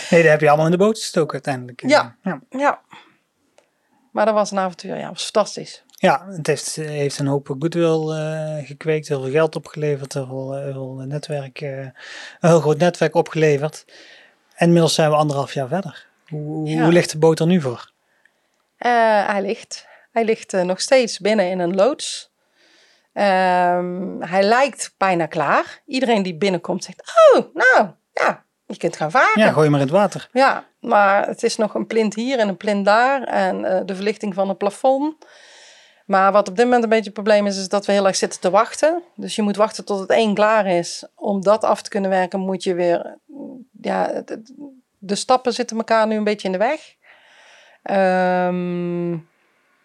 nee, daar heb je allemaal in de boot gestoken uiteindelijk. Ja, ja. ja. Maar dat was een avontuur, ja, was fantastisch. Ja, het heeft, heeft een hoop goodwill uh, gekweekt, heel veel geld opgeleverd, heel veel, heel veel netwerk, een heel groot netwerk opgeleverd. En inmiddels zijn we anderhalf jaar verder. Hoe, ja. hoe ligt de boot er nu voor? Uh, hij ligt, hij ligt uh, nog steeds binnen in een loods. Um, hij lijkt bijna klaar. Iedereen die binnenkomt zegt: Oh, nou ja, je kunt gaan varen. Ja, gooi maar in het water. Ja, maar het is nog een plint hier en een plint daar. En uh, de verlichting van het plafond. Maar wat op dit moment een beetje het probleem is, is dat we heel erg zitten te wachten. Dus je moet wachten tot het één klaar is. Om dat af te kunnen werken, moet je weer. Ja, de, de stappen zitten elkaar nu een beetje in de weg. Um,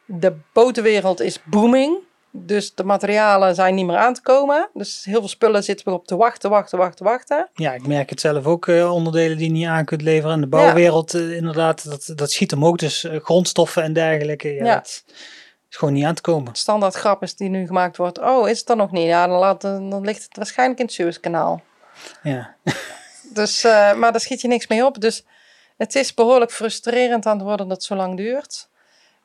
de botenwereld is booming. Dus de materialen zijn niet meer aan te komen. Dus heel veel spullen zitten we op te wachten, wachten, wachten, wachten. Ja, ik merk het zelf ook. Uh, onderdelen die je niet aan kunt leveren. En de bouwwereld, uh, inderdaad, dat, dat schiet omhoog. Dus uh, grondstoffen en dergelijke. Ja, ja. Dat is gewoon niet aan te komen. Standaard grap is die nu gemaakt wordt. Oh, is het dan nog niet? Ja, dan, laat, dan ligt het waarschijnlijk in het Suezkanaal. Ja. dus, maar daar schiet je niks mee op. Dus het is behoorlijk frustrerend aan het worden dat het zo lang duurt.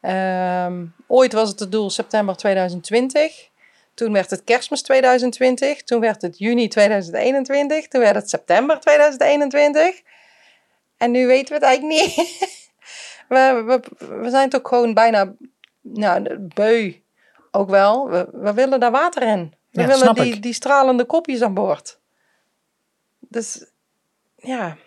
Um, ooit was het het doel september 2020. Toen werd het kerstmis 2020. Toen werd het juni 2021. Toen werd het september 2021. En nu weten we het eigenlijk niet. we, we, we zijn toch gewoon bijna nou, beu. Ook wel. We, we willen daar water in. We ja, willen die, die stralende kopjes aan boord. Dus ja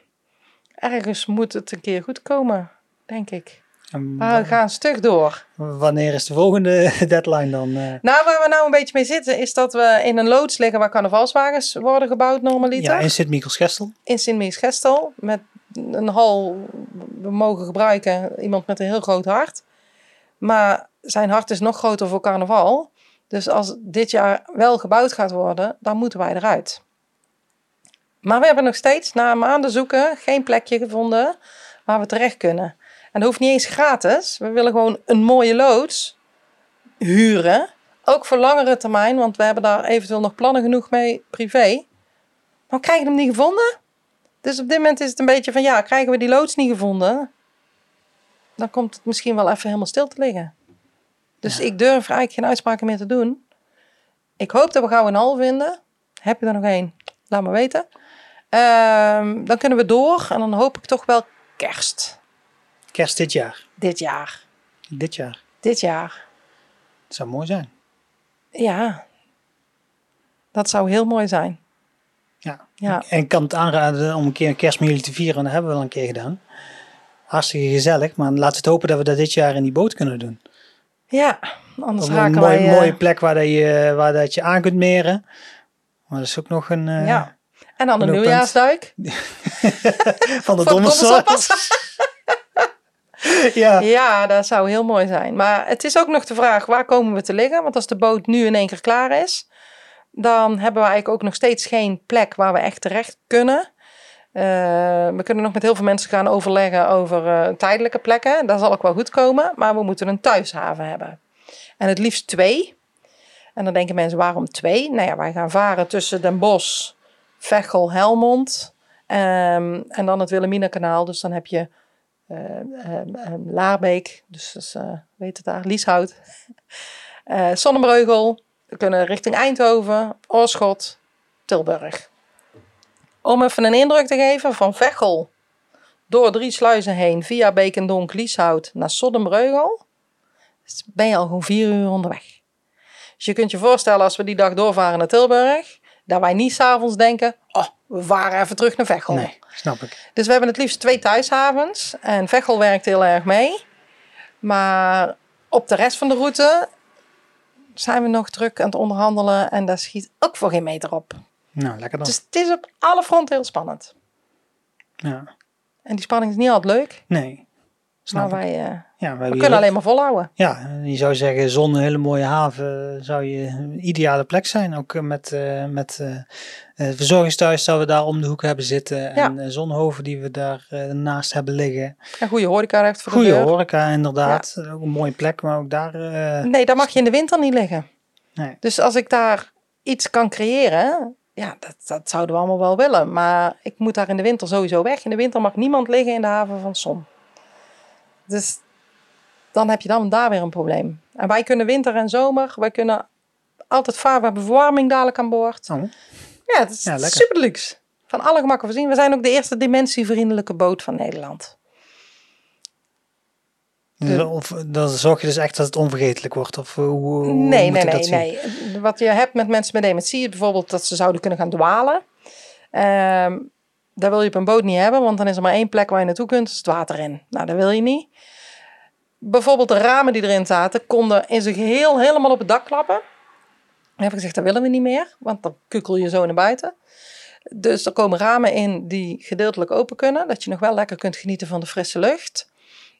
ergens moet het een keer goed komen, denk ik. Maar we gaan stug door. Wanneer is de volgende deadline dan? eh? Nou, waar we nou een beetje mee zitten, is dat we in een loods liggen waar carnavalswagens worden gebouwd normaliter. ja, in Sint-Michels-Gestel. in Sint-Mies-Gestel. Met een hal we mogen gebruiken. Iemand met een heel groot hart. Maar zijn hart is nog groter voor carnaval. Dus als dit jaar wel gebouwd gaat worden, dan moeten wij eruit. Maar we hebben nog steeds na maanden zoeken geen plekje gevonden waar we terecht kunnen. En dat hoeft niet eens gratis. We willen gewoon een mooie loods huren. Ook voor langere termijn, want we hebben daar eventueel nog plannen genoeg mee privé. Maar we krijgen hem niet gevonden. Dus op dit moment is het een beetje van ja, krijgen we die loods niet gevonden, dan komt het misschien wel even helemaal stil te liggen. Dus ik durf eigenlijk geen uitspraken meer te doen. Ik hoop dat we gauw een hal vinden. Heb je er nog één? Laat me weten. Ehm, dan kunnen we door en dan hoop ik toch wel kerst Kerst dit jaar. dit jaar. Dit jaar. Dit jaar. Het zou mooi zijn. Ja, dat zou heel mooi zijn. Ja. Ja. En ik kan het aanraden om een keer een kerst met jullie te vieren. Dat hebben we al een keer gedaan. Hartstikke gezellig. Maar laten we het hopen dat we dat dit jaar in die boot kunnen doen. Ja, anders een raken mooie, wij... eh, mooie plek waar, dat je, waar dat je aan kunt meren. Maar dat is ook nog een... eh, ja. En dan een nieuwjaarsduik. Van de donderslag. ja. Ja, dat zou heel mooi zijn. Maar het is ook nog de vraag, waar komen we te liggen? Want als de boot nu in één keer klaar is, dan hebben we eigenlijk ook nog steeds geen plek waar we echt terecht kunnen. Eh, we kunnen nog met heel veel mensen gaan overleggen over eh, tijdelijke plekken. Dat zal ook wel goed komen, maar we moeten een thuishaven hebben. En het liefst twee. En dan denken mensen, waarom twee? Nou ja, wij gaan varen tussen Den Bosch, Veghel, Helmond ehm, en dan het Wilhelmina-kanaal. Dus dan heb je eh, eh, eh, Laarbeek, dus dat is, eh, weet het daar, Lieshout, Eh Sonnenbreugel. We kunnen richting Eindhoven, Oorschot, Tilburg. Om even een indruk te geven, van Veghel door drie sluizen heen, via Beekendonk, Lieshout naar Soddenbreugel, ben je al gewoon vier uur onderweg. Dus je kunt je voorstellen als we die dag doorvaren naar Tilburg, dat wij niet s'avonds denken, oh, we varen even terug naar Veghel. Nee, snap ik. Dus we hebben het liefst twee thuishavens. En Veghel werkt heel erg mee. Maar op de rest van de route zijn we nog druk aan het onderhandelen. En daar schiet ook voor geen meter op. Nou, lekker dan. Dus het is op alle fronten heel spannend. Ja. En die spanning is niet altijd leuk. Nee. Maar Snap ik. wij, eh, Ja, we, kunnen hier- alleen maar volhouden. Ja, je zou zeggen, zon, een hele mooie haven, zou je een ideale plek zijn. Ook eh, met, eh met eh, het verzorgingstehuis dat we daar om de hoek hebben zitten. En eh, Zonhoven die we daar eh, naast hebben liggen. En goede horeca heeft voor de Goede horeca inderdaad. Ook een mooie plek, maar ook daar... eh, Nee, daar mag je in de winter niet liggen. nee. Dus als ik daar iets kan creëren, ja, dat, dat zouden we allemaal wel willen. Maar ik moet daar in de winter sowieso weg. In de winter mag niemand liggen in de haven van Som. Dus dan heb je dan daar weer een probleem. En wij kunnen winter en zomer, wij kunnen altijd varen. We hebben verwarming dadelijk aan boord. Oh, Ja, het is Ja, super luxe. Van alle gemakken voorzien. We zijn ook de eerste dimentievriendelijke boot van Nederland. dus of, dan zorg je dus echt dat het onvergetelijk wordt? Of hoe, hoe Nee, moet nee, ik dat nee, nee. Wat je hebt met mensen met dementie is bijvoorbeeld dat ze zouden kunnen gaan dwalen. Dat wil je op een boot niet hebben, want dan is er maar één plek waar je naartoe kunt, is het water in. Nou, dat wil je niet. Bijvoorbeeld de ramen die erin zaten, konden in zijn geheel helemaal op het dak klappen. Dan heb ik gezegd, dat willen we niet meer, want dan kukkel je zo naar buiten. Dus er komen ramen in die gedeeltelijk open kunnen, dat je nog wel lekker kunt genieten van de frisse lucht.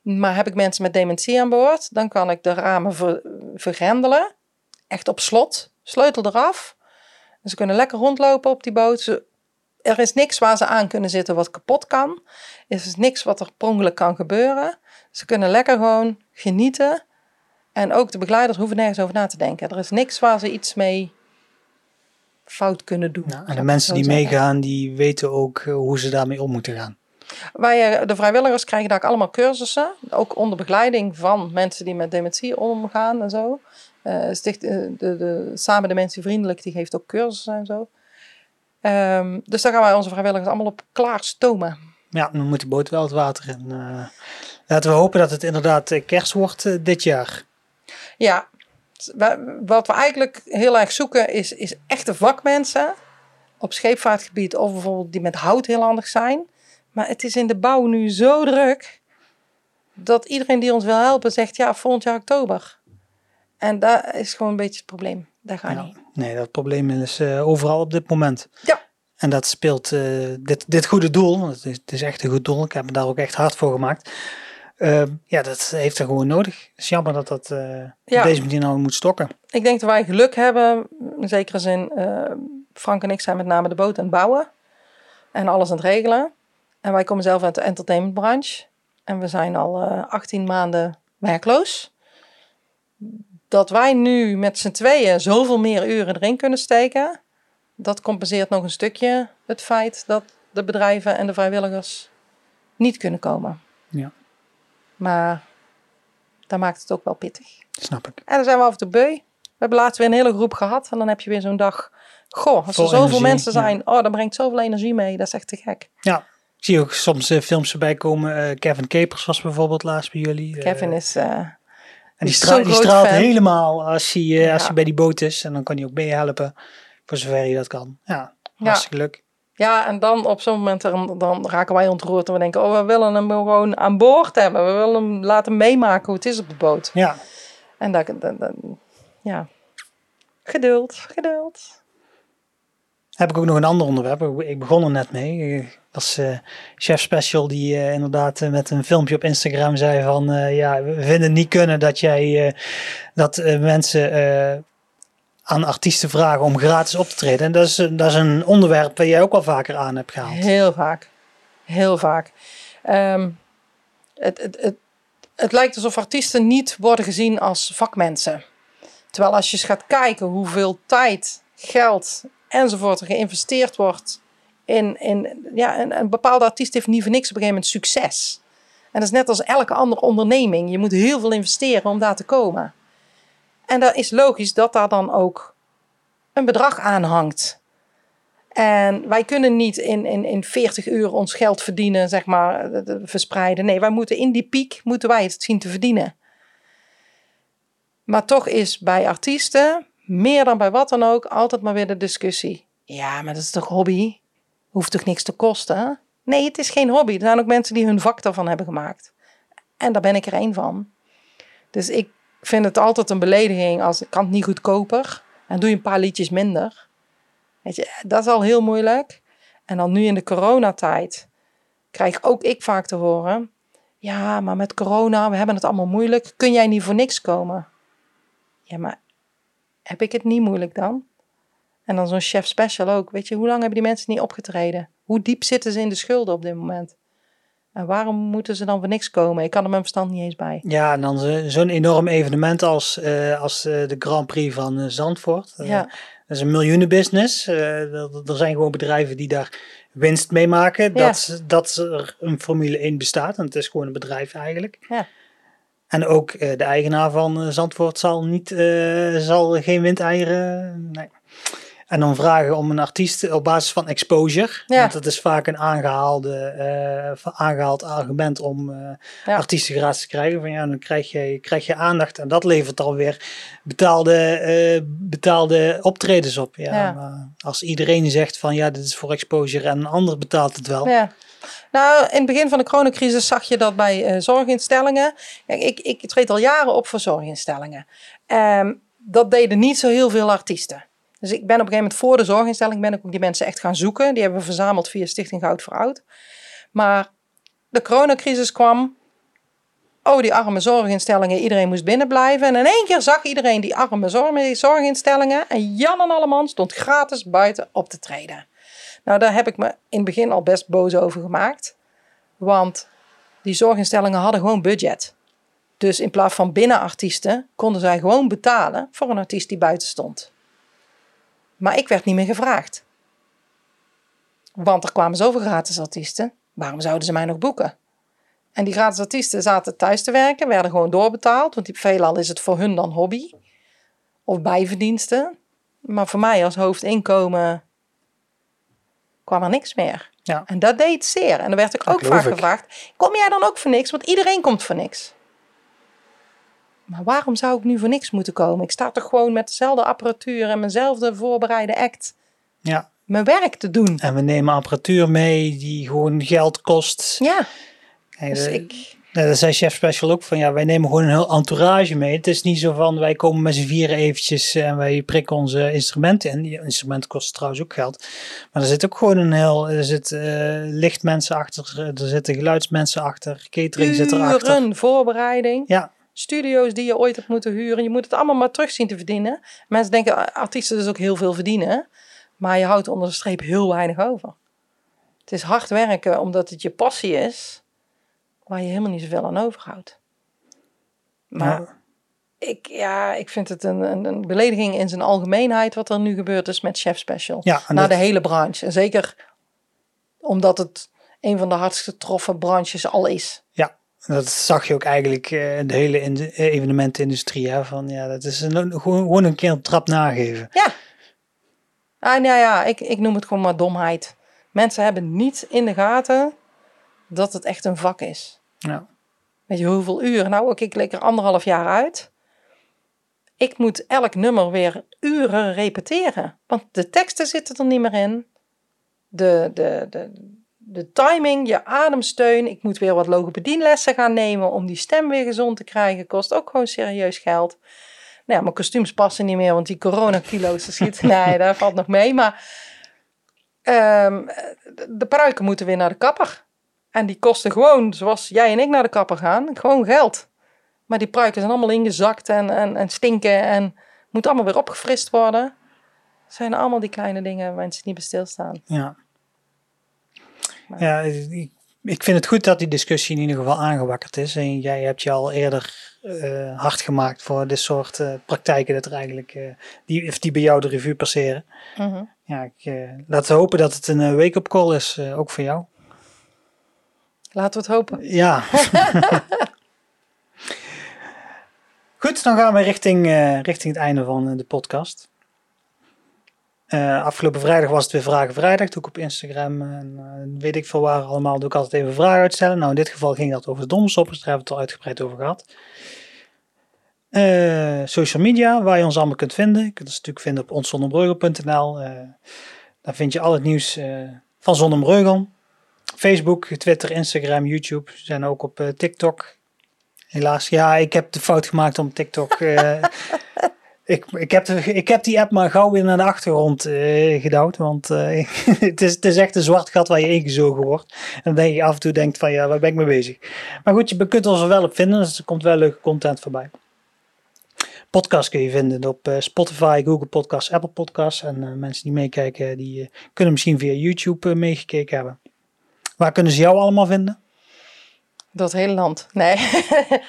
Maar heb ik mensen met dementie aan boord, dan kan ik de ramen ver- vergrendelen. Echt op slot. Sleutel eraf. En ze kunnen lekker rondlopen op die boot. Er is niks waar ze aan kunnen zitten wat kapot kan. Er is niks wat er per ongeluk kan gebeuren. Ze kunnen lekker gewoon genieten. En ook de begeleiders hoeven nergens over na te denken. Er is niks waar ze iets mee fout kunnen doen. Ja, zou en de mensen die zeggen. meegaan, die weten ook eh, hoe ze daarmee om moeten gaan. Wij, eh, de vrijwilligers, krijgen daar ook allemaal cursussen. Ook onder begeleiding van mensen die met dementie omgaan en zo. Eh, sticht, de, de, Samen Dementievriendelijk, die geeft ook cursussen en zo. Ehm, dus daar gaan wij onze vrijwilligers allemaal op klaar stomen. Ja, dan moet de boot wel het water in. eh. Laten we hopen dat het inderdaad eh, kerst wordt eh, dit jaar. Ja, wa- wat we eigenlijk heel erg zoeken is, is echte vakmensen op scheepvaartgebied of bijvoorbeeld die met hout heel handig zijn. Maar het is in de bouw nu zo druk dat iedereen die ons wil helpen zegt ja, volgend jaar oktober. En dat is gewoon een beetje het probleem. Dat gaat Ja. niet. Nee, dat probleem is eh, overal op dit moment. Ja. En dat speelt dit, dit goede doel, want het is, het is echt een goed doel. Ik heb me daar ook echt hard voor gemaakt. Eh, ja, dat heeft er gewoon nodig. Het is jammer dat dat eh, Ja. op deze manier nou moet stokken. Ik denk dat wij geluk hebben, in zekere zin. eh, Frank en ik zijn met name de boot aan het bouwen en alles aan het regelen. En wij komen zelf uit de entertainmentbranche. En we zijn al eh 18 maanden werkloos. Dat wij nu met z'n tweeën zoveel meer uren erin kunnen steken, dat compenseert nog een stukje het feit dat de bedrijven en de vrijwilligers niet kunnen komen. Ja. Maar dat maakt het ook wel pittig. Snap ik. En dan zijn we af en toe beu. We hebben laatst weer een hele groep gehad. En dan heb je weer zo'n dag. Goh, als Vol er zoveel energie, mensen ja. zijn. Oh, dat brengt zoveel energie mee. Dat is echt te gek. Ja, ik zie ook soms eh, films erbij komen. Eh, Kevin Capers was bijvoorbeeld laatst bij jullie. Eh, Kevin is... en die, straalt helemaal als hij, als Ja. hij bij die boot is. En dan kan hij ook meehelpen. Voor zover hij dat kan. Ja, hartstikke leuk. Ja, en dan op zo'n moment dan, dan raken wij ontroerd. En we denken, oh, we willen hem gewoon aan boord hebben. We willen hem laten meemaken hoe het is op de boot. Ja, En dat, dat, dat- ja. Geduld, geduld. heb ik ook nog een ander onderwerp. Ik- begon er net mee. Ik was eh, chef special die eh, inderdaad eh, met een filmpje op Instagram zei van ja, we vinden het niet kunnen dat jij dat mensen aan artiesten vragen om gratis op te treden. En dat is, dat is een onderwerp waar jij ook al vaker aan hebt gehaald. Heel vaak. Heel vaak. Ehm, het, het, het, het lijkt alsof artiesten niet worden gezien als vakmensen. Terwijl als je eens gaat kijken hoeveel tijd, geld enzovoort er geïnvesteerd wordt in, in ja, een, een bepaalde artiest heeft niet voor niks op een gegeven moment succes. En dat is net als elke andere onderneming. Je moet heel veel investeren om daar te komen. En dat is logisch dat daar dan ook een bedrag aan hangt. En wij kunnen niet in, in, in 40 uur ons geld verdienen, zeg maar, eh, verspreiden. Nee, wij moeten in die piek, moeten wij het zien te verdienen. Maar toch is bij artiesten, meer dan bij wat dan ook, altijd maar weer de discussie. Ja, maar dat is toch hobby? Hoeft toch niks te kosten? Nee, het is geen hobby. Er zijn ook mensen die hun vak daarvan hebben gemaakt. En daar ben ik er één van. Dus ik vind het altijd een belediging als ik kan het niet goedkoper. En doe je een paar liedjes minder. Weet je, dat is al heel moeilijk. En dan nu in de coronatijd krijg ook ik vaak te horen. Ja, maar met corona, we hebben het allemaal moeilijk. Kun jij niet voor niks komen? Ja, maar heb ik het niet moeilijk dan? En dan zo'n chef special ook. Weet je, hoe lang hebben die mensen niet opgetreden? Hoe diep zitten ze in de schulden op dit moment? En waarom moeten ze dan voor niks komen? Ik kan er mijn verstand niet eens bij. Ja, en dan zo- zo'n enorm evenement als, eh, als eh, de Grand Prix van eh, Zandvoort. Ja. Dat is een miljoenenbusiness. Er, zijn gewoon bedrijven die daar winst mee maken. Ja. Dat, dat er een Formule 1 bestaat. En het is gewoon een bedrijf eigenlijk. Ja. En ook de eigenaar van Zandvoort zal, niet, eh, zal geen windeieren... Nee. En dan vragen om een artiest op basis van exposure. Ja. Want dat is vaak een aangehaalde, eh, aangehaald argument om Ja. artiesten gratis te krijgen. Van ja, dan krijg je, krijg je aandacht en dat levert alweer betaalde, eh, betaalde optredens op. Ja, Ja. Maar als iedereen zegt van ja, dit is voor exposure en een ander betaalt het wel. Ja. Nou, in het begin van de coronacrisis zag je dat bij zorginstellingen. Ik, ik treed al jaren op voor zorginstellingen. Ehm, dat deden niet zo heel veel artiesten. Dus ik ben op een gegeven moment voor de zorginstelling ben ik ook die mensen echt gaan zoeken. Die hebben we verzameld via Stichting Goud voor Oud. Maar de coronacrisis kwam. Oh, die arme zorginstellingen. Iedereen moest binnen blijven. En in één keer zag iedereen die arme zorg- zorginstellingen. En Jan en Alleman stond gratis buiten op te treden. Nou, daar heb ik me in het begin al best boos over gemaakt. Want die zorginstellingen hadden gewoon budget. Dus in plaats van binnenartiesten konden zij gewoon betalen voor een artiest die buiten stond. Maar ik werd niet meer gevraagd. Want er kwamen zoveel gratis artiesten. Waarom zouden ze mij nog boeken? En die gratis artiesten zaten thuis te werken, werden gewoon doorbetaald. Want die- veelal is het voor hun dan hobby. Of bijverdiensten. Maar voor mij als hoofdinkomen kwam er niks meer. Ja. En dat deed zeer. En dan werd ik Dat ook vaak ik. gevraagd: kom jij dan ook voor niks? Want iedereen komt voor niks. Maar waarom zou ik nu voor niks moeten komen? Ik sta toch gewoon met dezelfde apparatuur en mijnzelfde voorbereide act Ja. mijn werk te doen. En we nemen apparatuur mee die gewoon geld kost. Ja, Kijk, dus de- ik. Dat zei Chef Special ook van ja, wij nemen gewoon een heel entourage mee. Het is niet zo van wij komen met z'n vieren eventjes en wij prikken onze instrumenten in. Die instrumenten kosten trouwens ook geld. Maar er zit ook gewoon een heel, er zit eh, lichtmensen achter, er zitten geluidsmensen achter, catering zit erachter. Uren voorbereiding. Ja, Studio's die je ooit hebt moeten huren. Je moet het allemaal maar terug zien te verdienen. Mensen denken artiesten dus ook heel veel verdienen. Maar je houdt onder de streep heel weinig over. Het is hard werken omdat het je passie is. Waar je helemaal niet zoveel aan overhoudt. Maar ja. ik, ja, ik vind het een, een, een belediging in zijn algemeenheid wat er nu gebeurd is met Chef Special. Ja, Naar dat- de hele branche. En zeker omdat het een van de hardst getroffen branches al is. Ja, dat zag je ook eigenlijk eh, in de hele in de evenementenindustrie. Hè? Van, ja, dat is een, gewoon, gewoon een keer een trap nageven. Ja. Ah, nou ja, ik, ik noem het gewoon maar domheid. Mensen hebben niet in de gaten dat het echt een vak is. Ja. Weet je hoeveel uren? Nou, ik lekker anderhalf jaar uit. Ik moet elk nummer weer uren repeteren. Want de teksten zitten er niet meer in. De, de, de, de timing, je ademsteun. Ik moet weer wat logopedienlessen gaan nemen om die stem weer gezond te krijgen. Kost ook gewoon serieus geld. Nou ja, mijn kostuums passen niet meer, want die coronakilo's, dat schiet. Nee, daar valt nog mee. Maar ehm, de pruiken moeten weer naar de kapper. En die kosten gewoon, zoals jij en ik naar de kapper gaan, gewoon geld. Maar die pruiken zijn allemaal ingezakt en, en, en stinken en moet allemaal weer opgefrist worden. Het zijn allemaal die kleine dingen waar mensen niet bij stilstaan. Ja. Maar- Ja, ik, ik vind het goed dat die discussie in ieder geval aangewakkerd is. En jij hebt je al eerder eh, hard gemaakt voor dit soort eh, praktijken dat er eigenlijk eh, die, of die bij jou de revue passeren. Mhm. Ja, ik, laten we hopen dat het een wake-up call is, ook voor jou. Laten we het hopen. Ja. Goed, dan gaan we richting, richting het einde van de podcast. Eh, afgelopen vrijdag was het weer Vragen Vrijdag. Doe ik op Instagram en eh, weet ik veel waar allemaal. Doe ik altijd even vragen uitstellen. Nou, in dit geval ging dat over de domstoppers. Daar hebben we het al uitgebreid over gehad. Eh, social media, waar je ons allemaal kunt vinden. Je kunt ons natuurlijk vinden op onszonderbreugel.nl. Daar vind je al het nieuws van Zonnebreugel. Facebook, Twitter, Instagram, YouTube. We zijn ook op TikTok. Helaas, ja, ik heb de fout gemaakt om TikTok. ik, ik, heb ik heb die app maar gauw naar de achtergrond eh gedouwd. Want eh, het, is, het is echt een zwart gat waar je ingezogen wordt. En dan denk je af en toe denkt van ja, waar ben ik mee bezig? Maar goed, je kunt ons er wel op vinden. Dus er komt wel leuke content voorbij. Podcast kun je vinden op eh, Spotify, Google Podcasts, Apple Podcasts. En mensen die meekijken, die kunnen misschien via YouTube meegekeken hebben. Waar kunnen ze jou allemaal vinden? Dat hele land. Nee.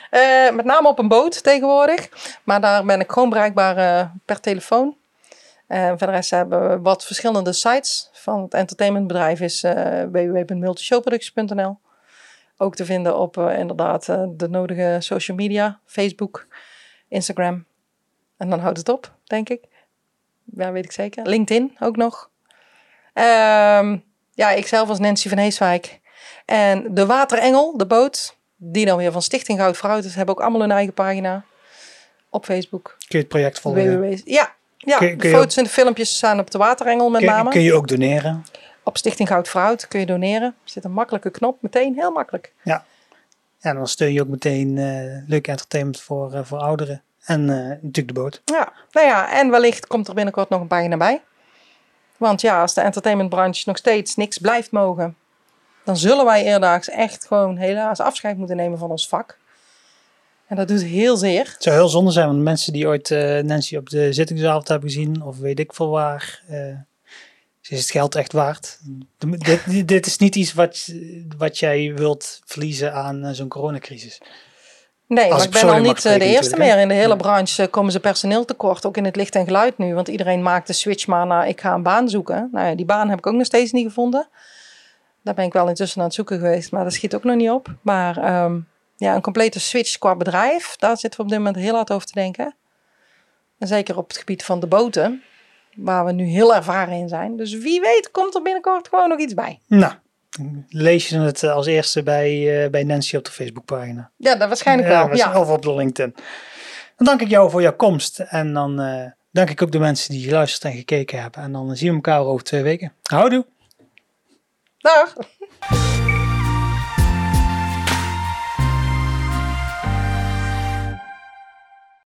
Eh, met name op een boot tegenwoordig. Maar daar ben ik gewoon bereikbaar eh, per telefoon. En verder hebben we wat verschillende sites. Van het entertainmentbedrijf is eh www.multishowproducties.nl. Ook te vinden op inderdaad de nodige social media. Facebook, Instagram. En dan houdt het op, denk ik. Ja, weet ik zeker. LinkedIn ook nog. Ehm, ja, ik zelf als Nancy van Heeswijk. En de Waterengel, de boot, die dan weer van Stichting Goud Auto's, hebben ook allemaal hun eigen pagina op Facebook. Kun je het project volgen? www. Ja, ja Kun je- de kun je foto's en de filmpjes staan op de Waterengel met Kun, name. kun je ook doneren? Op Stichting Goud kun je doneren. Er zit een makkelijke knop, meteen heel makkelijk. Ja, dan steun je ook meteen eh leuk entertainment voor, eh, voor ouderen. En eh, natuurlijk de boot. Ja, nou ja, en wellicht komt er binnenkort nog een pagina bij. Want ja, als de entertainmentbranche nog steeds niks blijft mogen, dan zullen wij eerdaags echt gewoon helaas afscheid moeten nemen van ons vak. En dat doet heel zeer. Het zou heel zonde zijn, want mensen die ooit eh, Nancy op de zittingsavond hebben gezien, of weet ik veel waar, eh, ze is het geld echt waard. Dit, dit is niet iets wat, wat jij wilt verliezen aan eh, zo'n coronacrisis. Nee, Als maar ik ben al niet de eerste meer. In de hele Ja. branche komen ze personeel tekort, ook in het licht en geluid nu. Want iedereen maakt de switch maar naar ik ga een baan zoeken. Nou ja, die baan heb ik ook nog steeds niet gevonden. Daar ben ik wel intussen aan het zoeken geweest, maar dat schiet ook nog niet op. Maar ehm, ja, een complete switch qua bedrijf, daar zitten we op dit moment heel hard over te denken. En zeker op het gebied van de boten, waar we nu heel ervaren in zijn. Dus wie weet komt er binnenkort gewoon nog iets bij. Nou, lees je het eh, als eerste bij, eh, bij Nancy op de Facebookpagina. Ja, dat waarschijnlijk wel. Ja. Of op de LinkedIn. Dan dank ik jou voor jouw komst. En dan eh, dank ik ook de mensen die geluisterd en gekeken hebben. En dan zien we elkaar over twee weken. Houdoe! Dag!